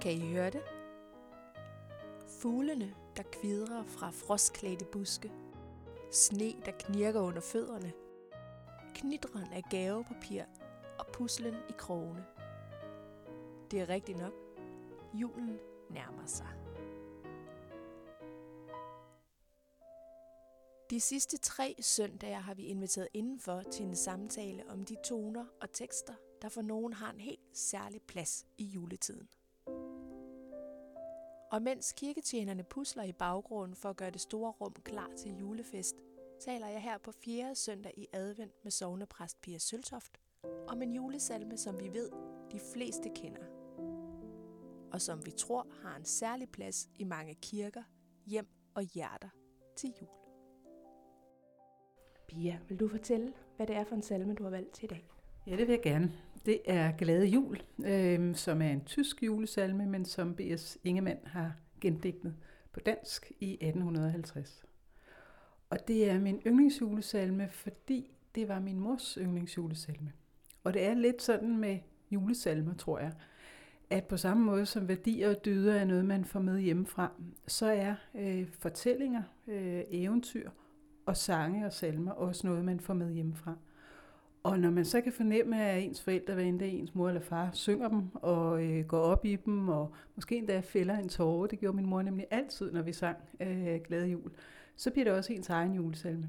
Kan I høre det? Fuglene, der kvidrer fra frostklædte buske. Sne, der knirker under fødderne. Knitren af gavepapir og puslen i krogene. Det er rigtigt nok. Julen nærmer sig. De sidste tre søndage har vi inviteret indenfor til en samtale om de toner og tekster, der for nogen har en helt særlig plads i juletiden. Og mens kirketjenerne pusler i baggrunden for at gøre det store rum klar til julefest, taler jeg her på fjerde søndag i advent med sovnepræst Pia Søltoft om en julesalme, som vi ved, de fleste kender. Og som vi tror har en særlig plads i mange kirker, hjem og hjerter til jul. Pia, vil du fortælle, hvad det er for en salme, du har valgt til i dag? Ja, det vil jeg gerne. Det er Glade Jul, øh, som er en tysk julesalme, men som B.S. Ingemann har gendigtet på dansk i 1850. Og det er min yndlingsjulesalme, fordi det var min mors yndlingsjulesalme. Og det er lidt sådan med julesalmer, tror jeg, at på samme måde som værdier og dyder er noget, man får med hjemmefra, så er øh, fortællinger, øh, eventyr og sange og salmer også noget, man får med hjemmefra. Og når man så kan fornemme, at ens forældre, hvad end det er ens mor eller far, synger dem og øh, går op i dem, og måske endda fælder en tårer, det gjorde min mor nemlig altid, når vi sang øh, Glade Jul, så bliver det også ens egen julesalme.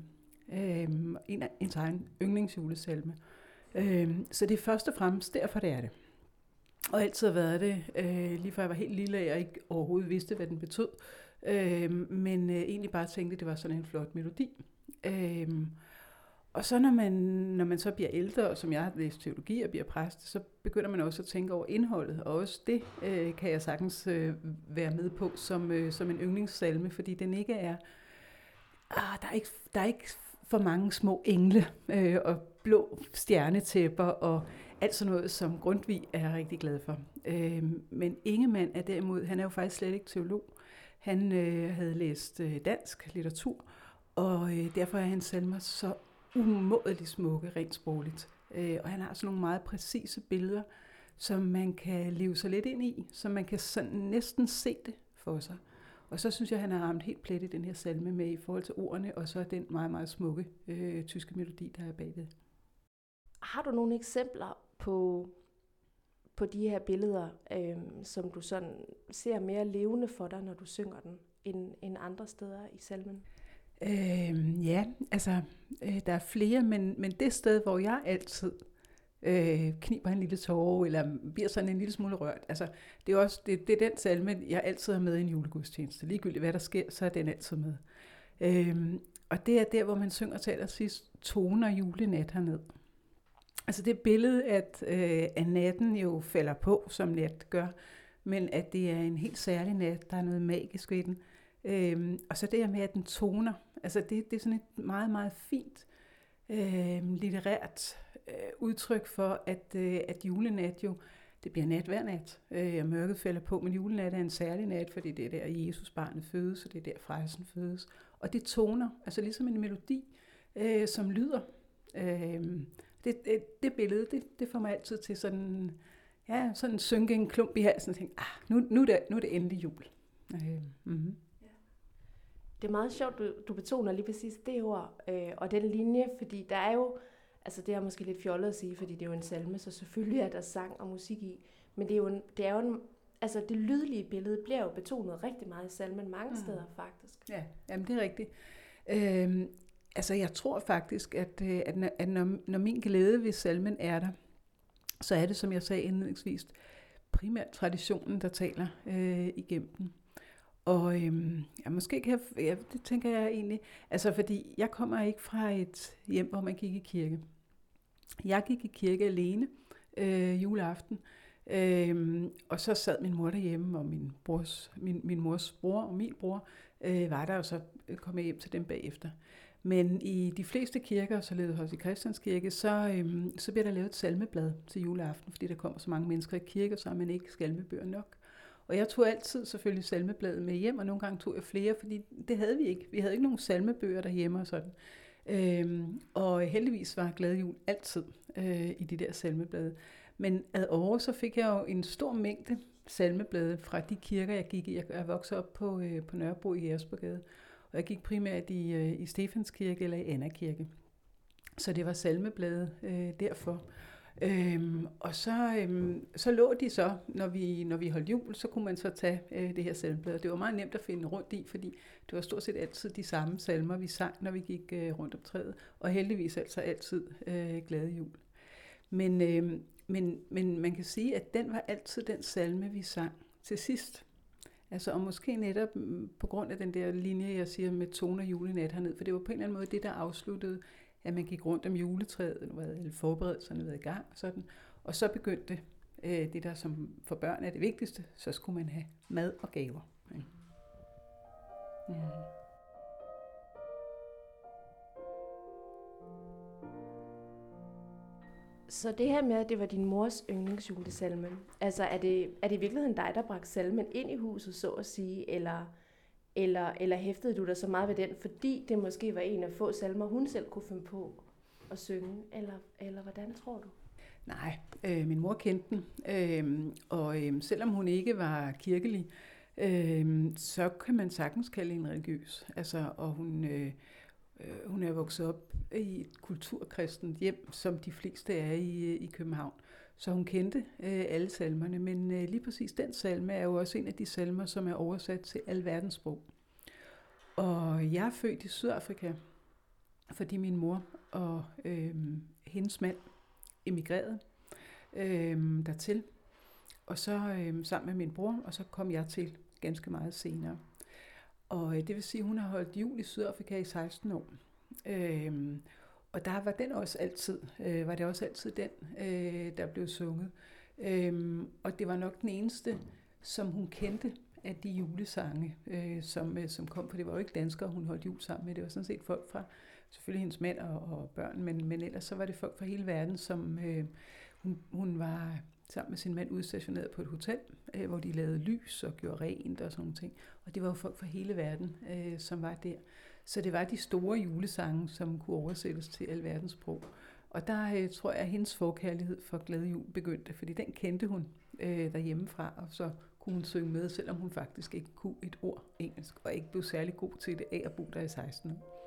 Øh, en, ens egen yndlingsjulesalme. Øh, så det er først og fremmest derfor, det er det. Og altid har været det, øh, lige fra jeg var helt lille, og jeg ikke overhovedet vidste, hvad den betød. Øh, men øh, egentlig bare tænkte, at det var sådan en flot melodi. Øh, og så når man, når man så bliver ældre, og som jeg har læst teologi og bliver præst, så begynder man også at tænke over indholdet. Og også det øh, kan jeg sagtens øh, være med på som, øh, som en yndlingssalme, fordi den ikke er... Ah, der, er ikke der er ikke for mange små engle øh, og blå stjernetæpper og alt sådan noget, som Grundtvig er rigtig glad for. Øh, men Ingemann er derimod, han er jo faktisk slet ikke teolog. Han øh, havde læst øh, dansk litteratur, og øh, derfor er hans salmer så umådeligt smukke, rent sprogligt. Øh, og han har sådan nogle meget præcise billeder, som man kan leve sig lidt ind i, så man kan sådan næsten se det for sig. Og så synes jeg, at han har ramt helt plet i den her salme med i forhold til ordene, og så den meget, meget smukke øh, tyske melodi, der er bagved. Har du nogle eksempler på, på de her billeder, øh, som du sådan ser mere levende for dig, når du synger den, end, end andre steder i salmen? Øh, ja, altså, øh, der er flere, men, men det sted, hvor jeg altid øh, kniber en lille tårer, eller bliver sådan en lille smule rørt, altså, det er, også, det, det er den salme, jeg altid har med i en julegudstjeneste. Ligegyldigt hvad der sker, så er den altid med. Øh, og det er der, hvor man synger til allersidst toner julenat herned. Altså det billede, at, øh, at natten jo falder på, som nat gør, men at det er en helt særlig nat, der er noget magisk ved den. Øhm, og så det her med, at den toner. Altså det, det er sådan et meget, meget fint øh, litterært øh, udtryk for, at, øh, at julenat jo, det bliver nat hver nat, øh, og mørket falder på, men julenat er en særlig nat, fordi det er der, Jesus barnet fødes, og det er der, frelsen fødes. Og det toner, altså ligesom en melodi, øh, som lyder. Øh, det, det, det billede, det, det får mig altid til sådan, ja, sådan synke en klump i halsen og tænke, ah, nu, nu, er det, nu er det endelig jul. Øh, mm-hmm. Det er meget sjovt, du, du betoner lige præcis det ord øh, og den linje, fordi der er jo, altså det er måske lidt fjollet at sige, fordi det er jo en salme, så selvfølgelig er der sang og musik i, men det er jo, en, det er jo en, altså det lydlige billede bliver jo betonet rigtig meget i salmen mange mm. steder faktisk. Ja, jamen det er rigtigt. Øhm, altså jeg tror faktisk, at, øh, at, at når, når min glæde ved salmen er der, så er det, som jeg sagde indledningsvis, primært traditionen, der taler øh, igennem den. Og øhm, ja, måske kan jeg, ja, det tænker jeg egentlig, altså fordi jeg kommer ikke fra et hjem, hvor man gik i kirke. Jeg gik i kirke alene øh, juleaften, øh, og så sad min mor derhjemme, og min, brors, min, min mors bror og min bror øh, var der, og så øh, kom jeg hjem til dem bagefter. Men i de fleste kirker, så ledte også i Christianskirke, så, øhm, så bliver der lavet et salmeblad til juleaften, fordi der kommer så mange mennesker i kirke, så har man ikke salmebøger nok. Og jeg tog altid selvfølgelig salmebladet med hjem, og nogle gange tog jeg flere, fordi det havde vi ikke. Vi havde ikke nogen salmebøger derhjemme og sådan. Øhm, og heldigvis var Glad Jul altid øh, i de der salmeblade. Men ad år så fik jeg jo en stor mængde salmeblade fra de kirker, jeg gik i. Jeg er vokset op på, øh, på Nørrebro i Jægersborgade, og jeg gik primært i, øh, i Stefanskirke eller i Anna Kirke. Så det var salmeblade øh, derfor. Øhm, og så, øhm, så lå de så, når vi, når vi holdt jul, så kunne man så tage øh, det her salmeblad. Det var meget nemt at finde rundt i, fordi det var stort set altid de samme salmer, vi sang, når vi gik øh, rundt om træet. Og heldigvis altså altid øh, glade jul. Men, øh, men, men man kan sige, at den var altid den salme, vi sang til sidst. Altså, og måske netop mm, på grund af den der linje, jeg siger med toner julenat hernede, for det var på en eller anden måde det, der afsluttede at man gik rundt om juletræet, eller forberedelserne været i gang, sådan. og så begyndte øh, det, der som for børn er det vigtigste, så skulle man have mad og gaver. Ikke? Mm. Så det her med, at det var din mors yndlingsjulesalme, altså er det, er det i virkeligheden dig, der bragte salmen ind i huset, så at sige, eller eller, eller hæftede du dig så meget ved den, fordi det måske var en af få salmer, hun selv kunne finde på at synge? Eller, eller hvordan tror du? Nej, øh, min mor kendte den, øh, og øh, selvom hun ikke var kirkelig, øh, så kan man sagtens kalde hende religiøs. Altså, og hun, øh, øh hun er vokset op i et kulturkristent hjem, som de fleste er i, øh, i København. Så hun kendte øh, alle salmerne, men øh, lige præcis den salme er jo også en af de salmer, som er oversat til alverdens sprog. Og jeg er født i Sydafrika, fordi min mor og øh, hendes mand emigrerede øh, dertil. Og så øh, sammen med min bror, og så kom jeg til ganske meget senere. Og øh, det vil sige, at hun har holdt jul i Sydafrika i 16 år. Øh, og der var den også altid, øh, var det også altid den, øh, der blev sunget. Øhm, og det var nok den eneste, som hun kendte af de julesange, øh, som, øh, som kom, for det var jo ikke danskere, hun holdt jul sammen med, det var sådan set folk fra, selvfølgelig hendes mænd og, og børn, men, men ellers så var det folk fra hele verden, som øh, hun, hun var sammen med sin mand udstationeret på et hotel, øh, hvor de lavede lys og gjorde rent og sådan noget. ting. Og det var jo folk fra hele verden, øh, som var der. Så det var de store julesange, som kunne oversættes til alverdens sprog. Og der øh, tror jeg, at hendes forkærlighed for Glæde Jul begyndte, fordi den kendte hun øh, derhjemmefra, og så kunne hun synge med, selvom hun faktisk ikke kunne et ord engelsk, og ikke blev særlig god til det af at bo der i 16 år.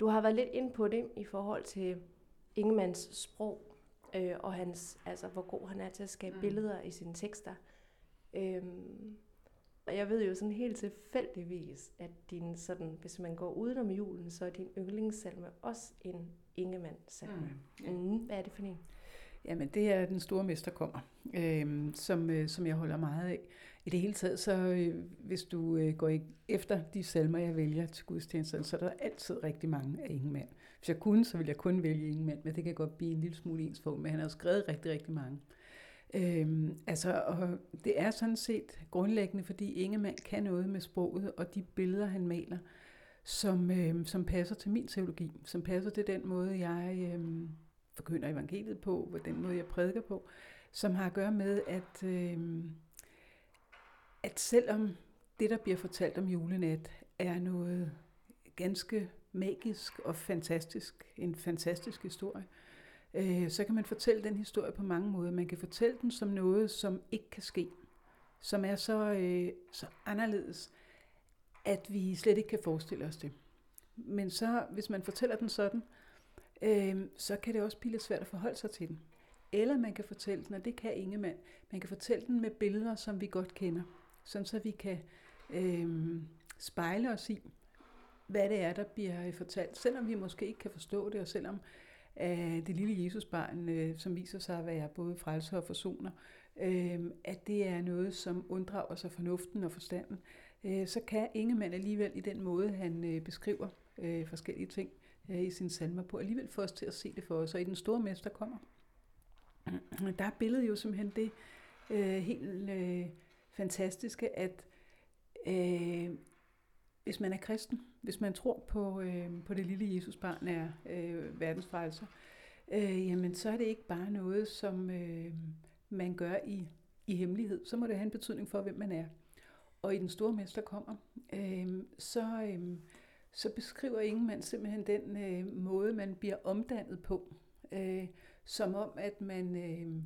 Du har været lidt ind på det i forhold til Ingemanns sprog, øh, og hans, altså, hvor god han er til at skabe mm. billeder i sine tekster. Øhm, og jeg ved jo sådan helt tilfældigvis, at din sådan, hvis man går udenom julen, så er din yndlingssalme også en Ingemann-salme. Mm, yeah. mm, hvad er det for en? Jamen, det er Den Store Mester kommer, øh, som, øh, som jeg holder meget af. I det hele taget, så øh, hvis du øh, går efter de salmer, jeg vælger til gudstjenesten, så er der altid rigtig mange af Ingemann. Hvis jeg kunne, så ville jeg kun vælge Ingemann, men det kan godt blive en lille smule ens for, men han har skrevet rigtig, rigtig mange. Øhm, altså, og det er sådan set grundlæggende, fordi Ingemann kan noget med sproget og de billeder, han maler, som, øhm, som passer til min teologi, som passer til den måde, jeg øhm, forkynder evangeliet på, på den måde, jeg prædiker på, som har at gøre med, at, øh, at selvom det, der bliver fortalt om julenat, er noget ganske magisk og fantastisk, en fantastisk historie, øh, så kan man fortælle den historie på mange måder. Man kan fortælle den som noget, som ikke kan ske, som er så, øh, så anderledes, at vi slet ikke kan forestille os det. Men så, hvis man fortæller den sådan, øh, Øhm, så kan det også blive lidt svært at forholde sig til den. Eller man kan fortælle den, og det kan Ingemann, man kan fortælle den med billeder, som vi godt kender, sådan så vi kan øh, spejle os i, hvad det er, der bliver øh, fortalt, selvom vi måske ikke kan forstå det, og selvom øh, det lille Jesusbarn, øh, som viser sig at være både frelser og forsoner, øh, at det er noget, som unddrager sig fornuften og forstanden, øh, så kan Ingemann alligevel i den måde, han øh, beskriver øh, forskellige ting øh, Øh, i sine salmer på, alligevel få os til at se det for os. Og i den store mester kommer, der er billedet jo simpelthen det øh, helt øh, fantastiske, at øh, hvis man er kristen, hvis man tror på, øh, på det lille Jesusbarn er øh, verdens frelser, øh, jamen så er det ikke bare noget, som øh, man gør i, i hemmelighed. Så må det have en betydning for, hvem man er. Og i den store mester kommer, øh, så, øh, så beskriver Ingemann simpelthen den øh, måde, man bliver omdannet på. Øh, som om, at man, øh,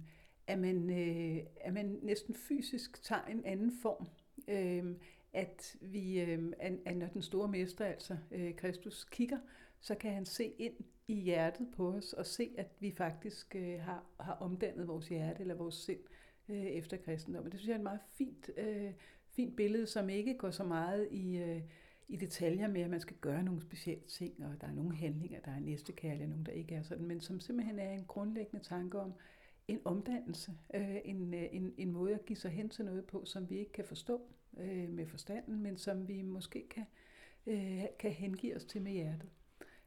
at, man, øh, at man næsten fysisk tager en anden form. Øh, at, vi, øh, at når den store mester, altså øh, Kristus, kigger, så kan han se ind i hjertet på os og se, at vi faktisk øh, har, har omdannet vores hjerte eller vores sind øh, efter kristendommen. Det synes jeg er et meget fint, øh, fint billede, som ikke går så meget i, øh, i detaljer med, at man skal gøre nogle specielle ting, og der er nogle handlinger, der er næstekærlige, og nogle, der ikke er sådan, men som simpelthen er en grundlæggende tanke om en omdannelse, øh, en, øh, en, en måde at give sig hen til noget på, som vi ikke kan forstå, øh, med forstanden, men som vi måske kan, øh, kan hengive os til med hjertet.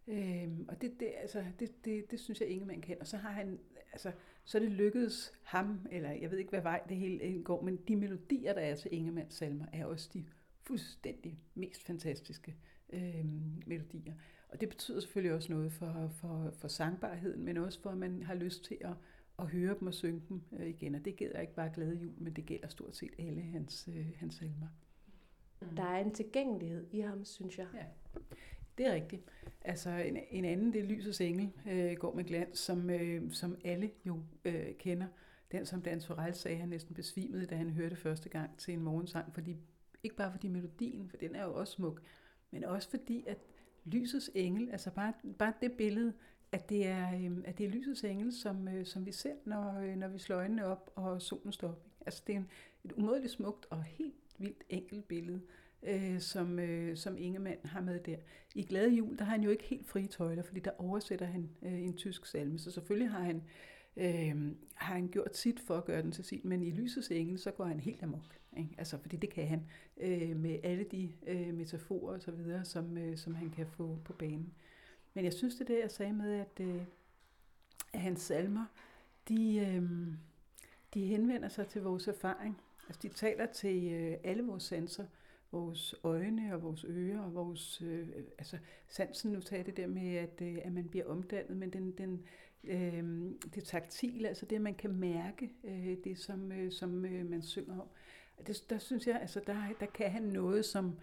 Øhm, og det, det, altså, det, det, det synes jeg ingen man kan. Og så har han, altså, så er det lykkedes ham, eller jeg ved ikke, hvad vej det hele går, men de melodier, der er til Ingemanns salmer, er også de fuldstændig mest fantastiske øh, melodier. Og det betyder selvfølgelig også noget for, for, for sangbarheden, men også for, at man har lyst til at, at høre dem og synge dem øh, igen. Og det gælder ikke bare Glade Jul, men det gælder stort set alle hans, øh, hans salmer. Mm. Der er en tilgængelighed i ham, synes jeg. Ja, det er rigtigt. Altså en, en anden, det er Lysets Engel, øh, går med glans, som, øh, som alle jo øh, kender. Den, som Dan Sorel sagde, han næsten besvimede, da han hørte første gang til en morgensang, fordi, ikke bare fordi melodien, for den er jo også smuk, men også fordi, at lysets engel, altså bare, bare det billede, at det er, øh, at det er lysets engel, som, øh, som vi ser, når, øh, når vi slår øjnene op, og solen står op. Altså det er en, et umådeligt smukt og helt vildt enkelt billede, øh, som, øh, som Ingemann har med der. I Glade Jul, der har han jo ikke helt frie tøjler, fordi der oversætter han øh, en tysk salme, så selvfølgelig har han, øh, har han gjort sit for at gøre den til sin, men i Lysets Engel, så går han helt amok. Ikke? Altså, fordi det kan han øh, med alle de øh, metaforer og så videre, som, øh, som han kan få på banen. Men jeg synes, det er det, jeg sagde med, at, øh, at hans salmer, de, øh, de henvender sig til vores erfaring. Altså, de taler til øh, alle vores sanser, vores øjne og vores ører og vores, øh, altså sansen, nu tager det der med, at, øh, at man bliver omdannet, men den, den, øh, det taktile, altså det, man kan mærke, øh, det som, øh, som øh, man synger om. Det, der synes jeg, altså der, der kan han noget, som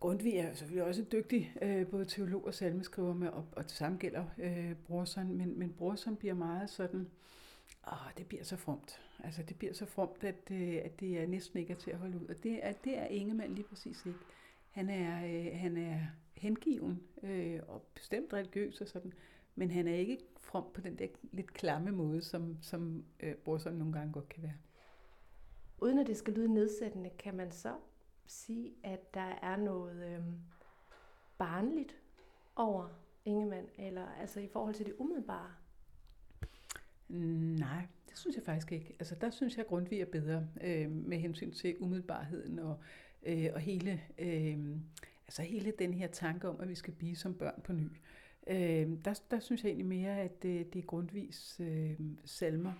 Grundtvig er selvfølgelig også en dygtig øh, både teolog og salmeskriver, med, og, og det samme gælder øh, Brorson, men, men Brorson bliver meget sådan, åh, det bliver så fromt. Altså det bliver så fromt, at, øh, at det er næsten ikke til at holde ud. Og det er, det er Ingemann lige præcis ikke. Han er, øh, han er hengiven øh, og bestemt religiøs og sådan, men han er ikke from på den der lidt klamme måde, som, som øh, Brorson nogle gange godt kan være. Uden at det skal lyde nedsættende, kan man så sige, at der er noget øh, barnligt over Ingemann, eller altså i forhold til det umiddelbare? Nej, det synes jeg faktisk ikke. Altså der synes jeg, at Grundtvig er bedre øh, med hensyn til umiddelbarheden og, øh, og hele, øh, altså hele den her tanke om, at vi skal blive som børn på ny. Øh, der, der synes jeg egentlig mere, at det, det er Grundtvigs øh, salmer,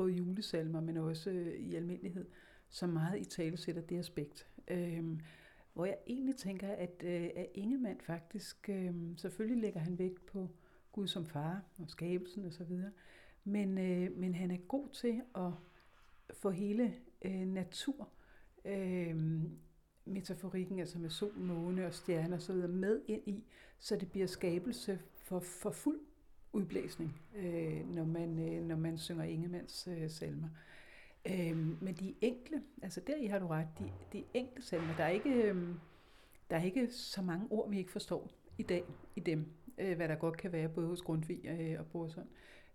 både julesalmer, men også øh, i almindelighed, som meget i tale sætter det aspekt. Øhm, hvor jeg egentlig tænker, at, øh, at Ingemann faktisk, øh, selvfølgelig lægger han vægt på Gud som far og skabelsen osv., men, øh, men han er god til at få hele øh, natur, øh, metaforikken, altså med sol, måne og stjerner osv., med ind i, så det bliver skabelse for, for fuld udblæsning, øh, når man synger Ingemands øh, salmer. Øh, men de enkle, altså der i har du ret, de, de enkle salmer, der er, ikke, øh, der er ikke så mange ord, vi ikke forstår i dag i dem, øh, hvad der godt kan være både hos Grundtvig øh, og Borsund.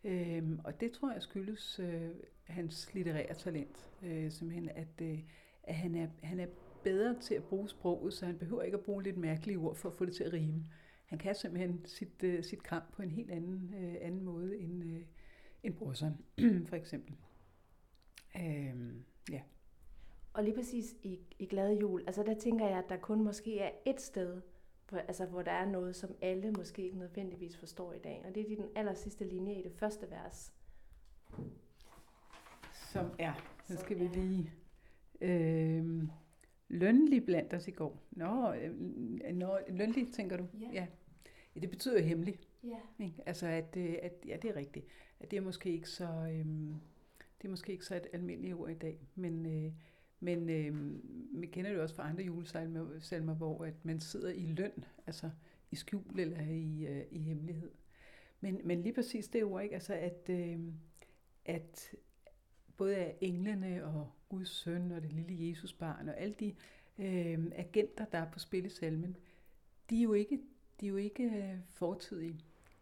Øh, og det tror jeg skyldes øh, hans litterære talent, øh, simpelthen, at, øh, at han, er, han er bedre til at bruge sproget, så han behøver ikke at bruge lidt mærkelige ord for at få det til at rime. Han kan simpelthen sit, øh, sit kram på en helt anden, øh, anden måde end, øh, end Brorson, for eksempel. Øhm, ja. Og lige præcis i, i Glade Jul, altså der tænker jeg, at der kun måske er et sted, hvor, altså hvor der er noget, som alle måske ikke nødvendigvis forstår i dag. Og det er i den aller sidste linje i det første vers. Som er, så skal vi lige... Øh, lønlig blandt os i går. Nå, øh, nå lønlig, tænker du? Ja. ja. ja det betyder jo hemmelig. Ja. Ikke? Altså, at, øh, at, ja, det er rigtigt. At det er måske ikke så, øh, det er måske ikke så et almindeligt ord i dag, men, øh, men øh, man kender det også fra andre julesalmer, hvor at man sidder i løn, altså i skjul eller i, øh, i hemmelighed. Men, men lige præcis det ord, ikke? Altså, at, øh, at både af englene og Guds søn og det lille Jesusbarn og alle de øh, agenter, der er på spil i salmen, de er jo ikke, de er jo ikke øh, fortidige.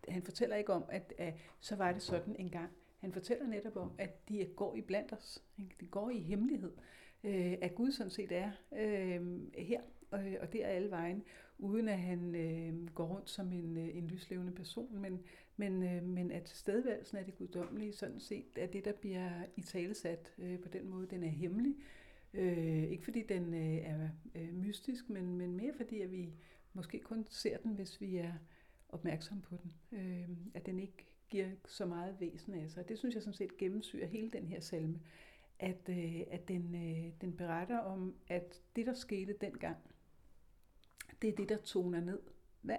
Han fortæller ikke om, at, at så var det sådan en gang. Han fortæller netop om, at de går i blandt os. Ikke? De går i hemmelighed. Øh, at Gud sådan set er øh, her, øh, og, og det er alle vejen, uden at han øh, går rundt som en, øh, en lyslevende person, men, men, øh, men at stedværelsen af det guddommelige sådan set er det, der bliver i talesat øh, på den måde. Den er hemmelig. Øh, ikke fordi den øh, er øh, mystisk, men, men mere fordi, at vi måske kun ser den, hvis vi er opmærksom på den. Øh, at den ikke giver så meget væsen af sig. Det synes jeg sådan set gennemsyrer hele den her salme. At, øh, at den, øh, den beretter om, at det, der skete dengang, det er det, der toner ned hver,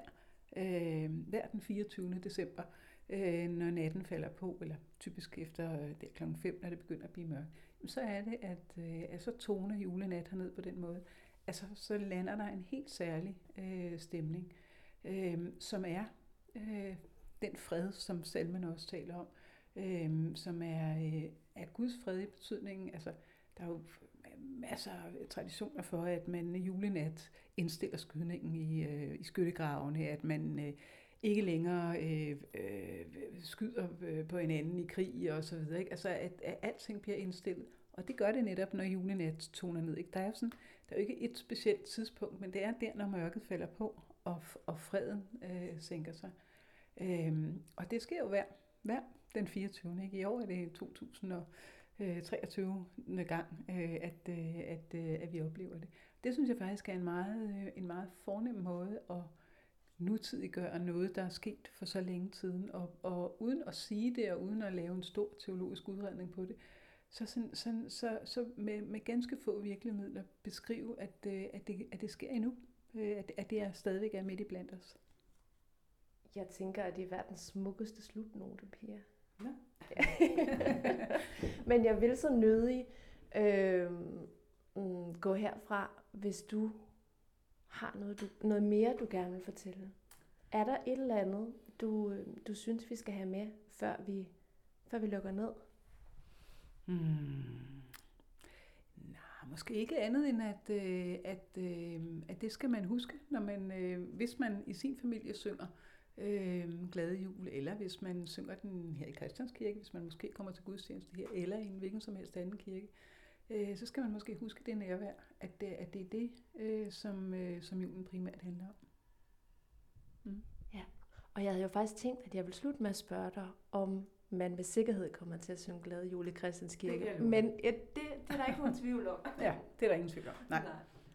øh, hver den 24. december, øh, når natten falder på, eller typisk efter øh, kl. klokken 5, når det begynder at blive mørkt, så er det, at, øh, at så toner julenat herned på den måde. Altså, så lander der en helt særlig øh, stemning, øh, som er øh, den fred, som salmen også taler om, øh, som er, øh, er Guds fred i betydningen. Altså, der er jo masser af traditioner for, at man julenat indstiller skydningen i, øh, i skyttegravene, at man øh, ikke længere øh, øh, skyder øh, på hinanden i krig og så videre. Ikke? Altså, at, at alting bliver indstillet. Og det gør det netop, når julenat toner ned. Ikke? Der, er jo sådan, der er jo ikke et specielt tidspunkt, men det er der, når mørket falder på, og, og freden øh, sænker sig. Øhm, og det sker jo hver, hver den 24. Ikke? I år er det 2023. gang, Øh, gang, øh, at, øh, at, øh, at vi oplever det. Det synes jeg faktisk er en meget, øh, en meget fornem måde at nutidiggøre noget, der er sket for så længe siden. og, og uden at sige det, og uden at lave en stor teologisk udredning på det, så, så, så, så, så med, med ganske få virkelige midler beskrive, at, øh, at, det, at det sker endnu, at, at det er stadigvæk er midt i blandt os. Jeg tænker, at det er verdens smukkeste slutnote, Pia. Ja. Men jeg vil så nødig øh, mm, gå herfra, hvis du har noget, du, noget mere, du gerne vil fortælle. Er der et eller andet, du, øh, du synes, vi skal have med, før vi, før vi lukker ned? Hmm. Måske ikke andet end, at, øh, at, øh, at det skal man huske, når man, øh, hvis man i sin familie synger øh, Glade Jul, eller hvis man synger den her i Christianskirke, hvis man måske kommer til gudstjeneste her, eller i en hvilken som helst anden kirke, øh, så skal man måske huske det nærvær, at det, at det er det, øh, som, øh, som julen primært handler om. Mm. Ja, og jeg havde jo faktisk tænkt, at jeg ville slutte med at spørge dig, om man med sikkerhed kommer til at synge Glade Jul i Christians Kirke. Men ja, det, det er der ikke nogen tvivl om. ja, det er der ingen tvivl om. Nej. Nej.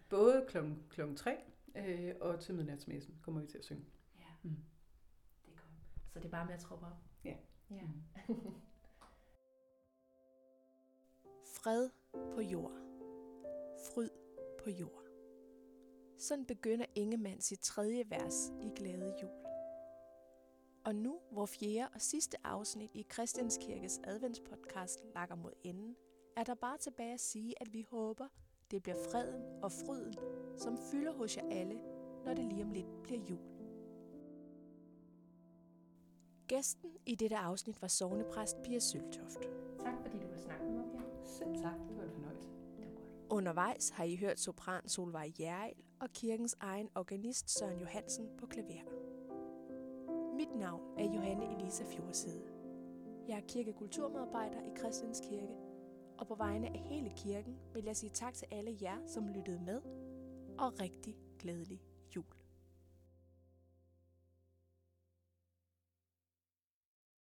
Både klokken, klokken 3 øh, og til midnatsmessen kommer vi til at synge. Ja, mm. det er godt. Så det er bare med at troppe op? Ja. ja. Mm. Fred på jord. Fryd på jord. Sådan begynder Ingemann sit tredje vers i Glade Jul. Og nu, hvor fjerde og sidste afsnit i Christianskirkes adventspodcast lakker mod enden, er der bare tilbage at sige, at vi håber, det bliver freden og fryden, som fylder hos jer alle, når det lige om lidt bliver jul. Gæsten i dette afsnit var sovnepræst Pia Søltoft. Tak fordi du vil snakke med mig, Pia. Selv tak, det var en fornøjelse. Det var godt. Undervejs har I hørt sopran Solvej Jærl og kirkens egen organist Søren Johansen på klaver. Mit navn er Johanne Elisa Fjordside. Jeg er kirkekulturmedarbejder i Kristens Kirke, og på vegne af hele kirken vil jeg sige tak til alle jer, som lyttede med, og rigtig glædelig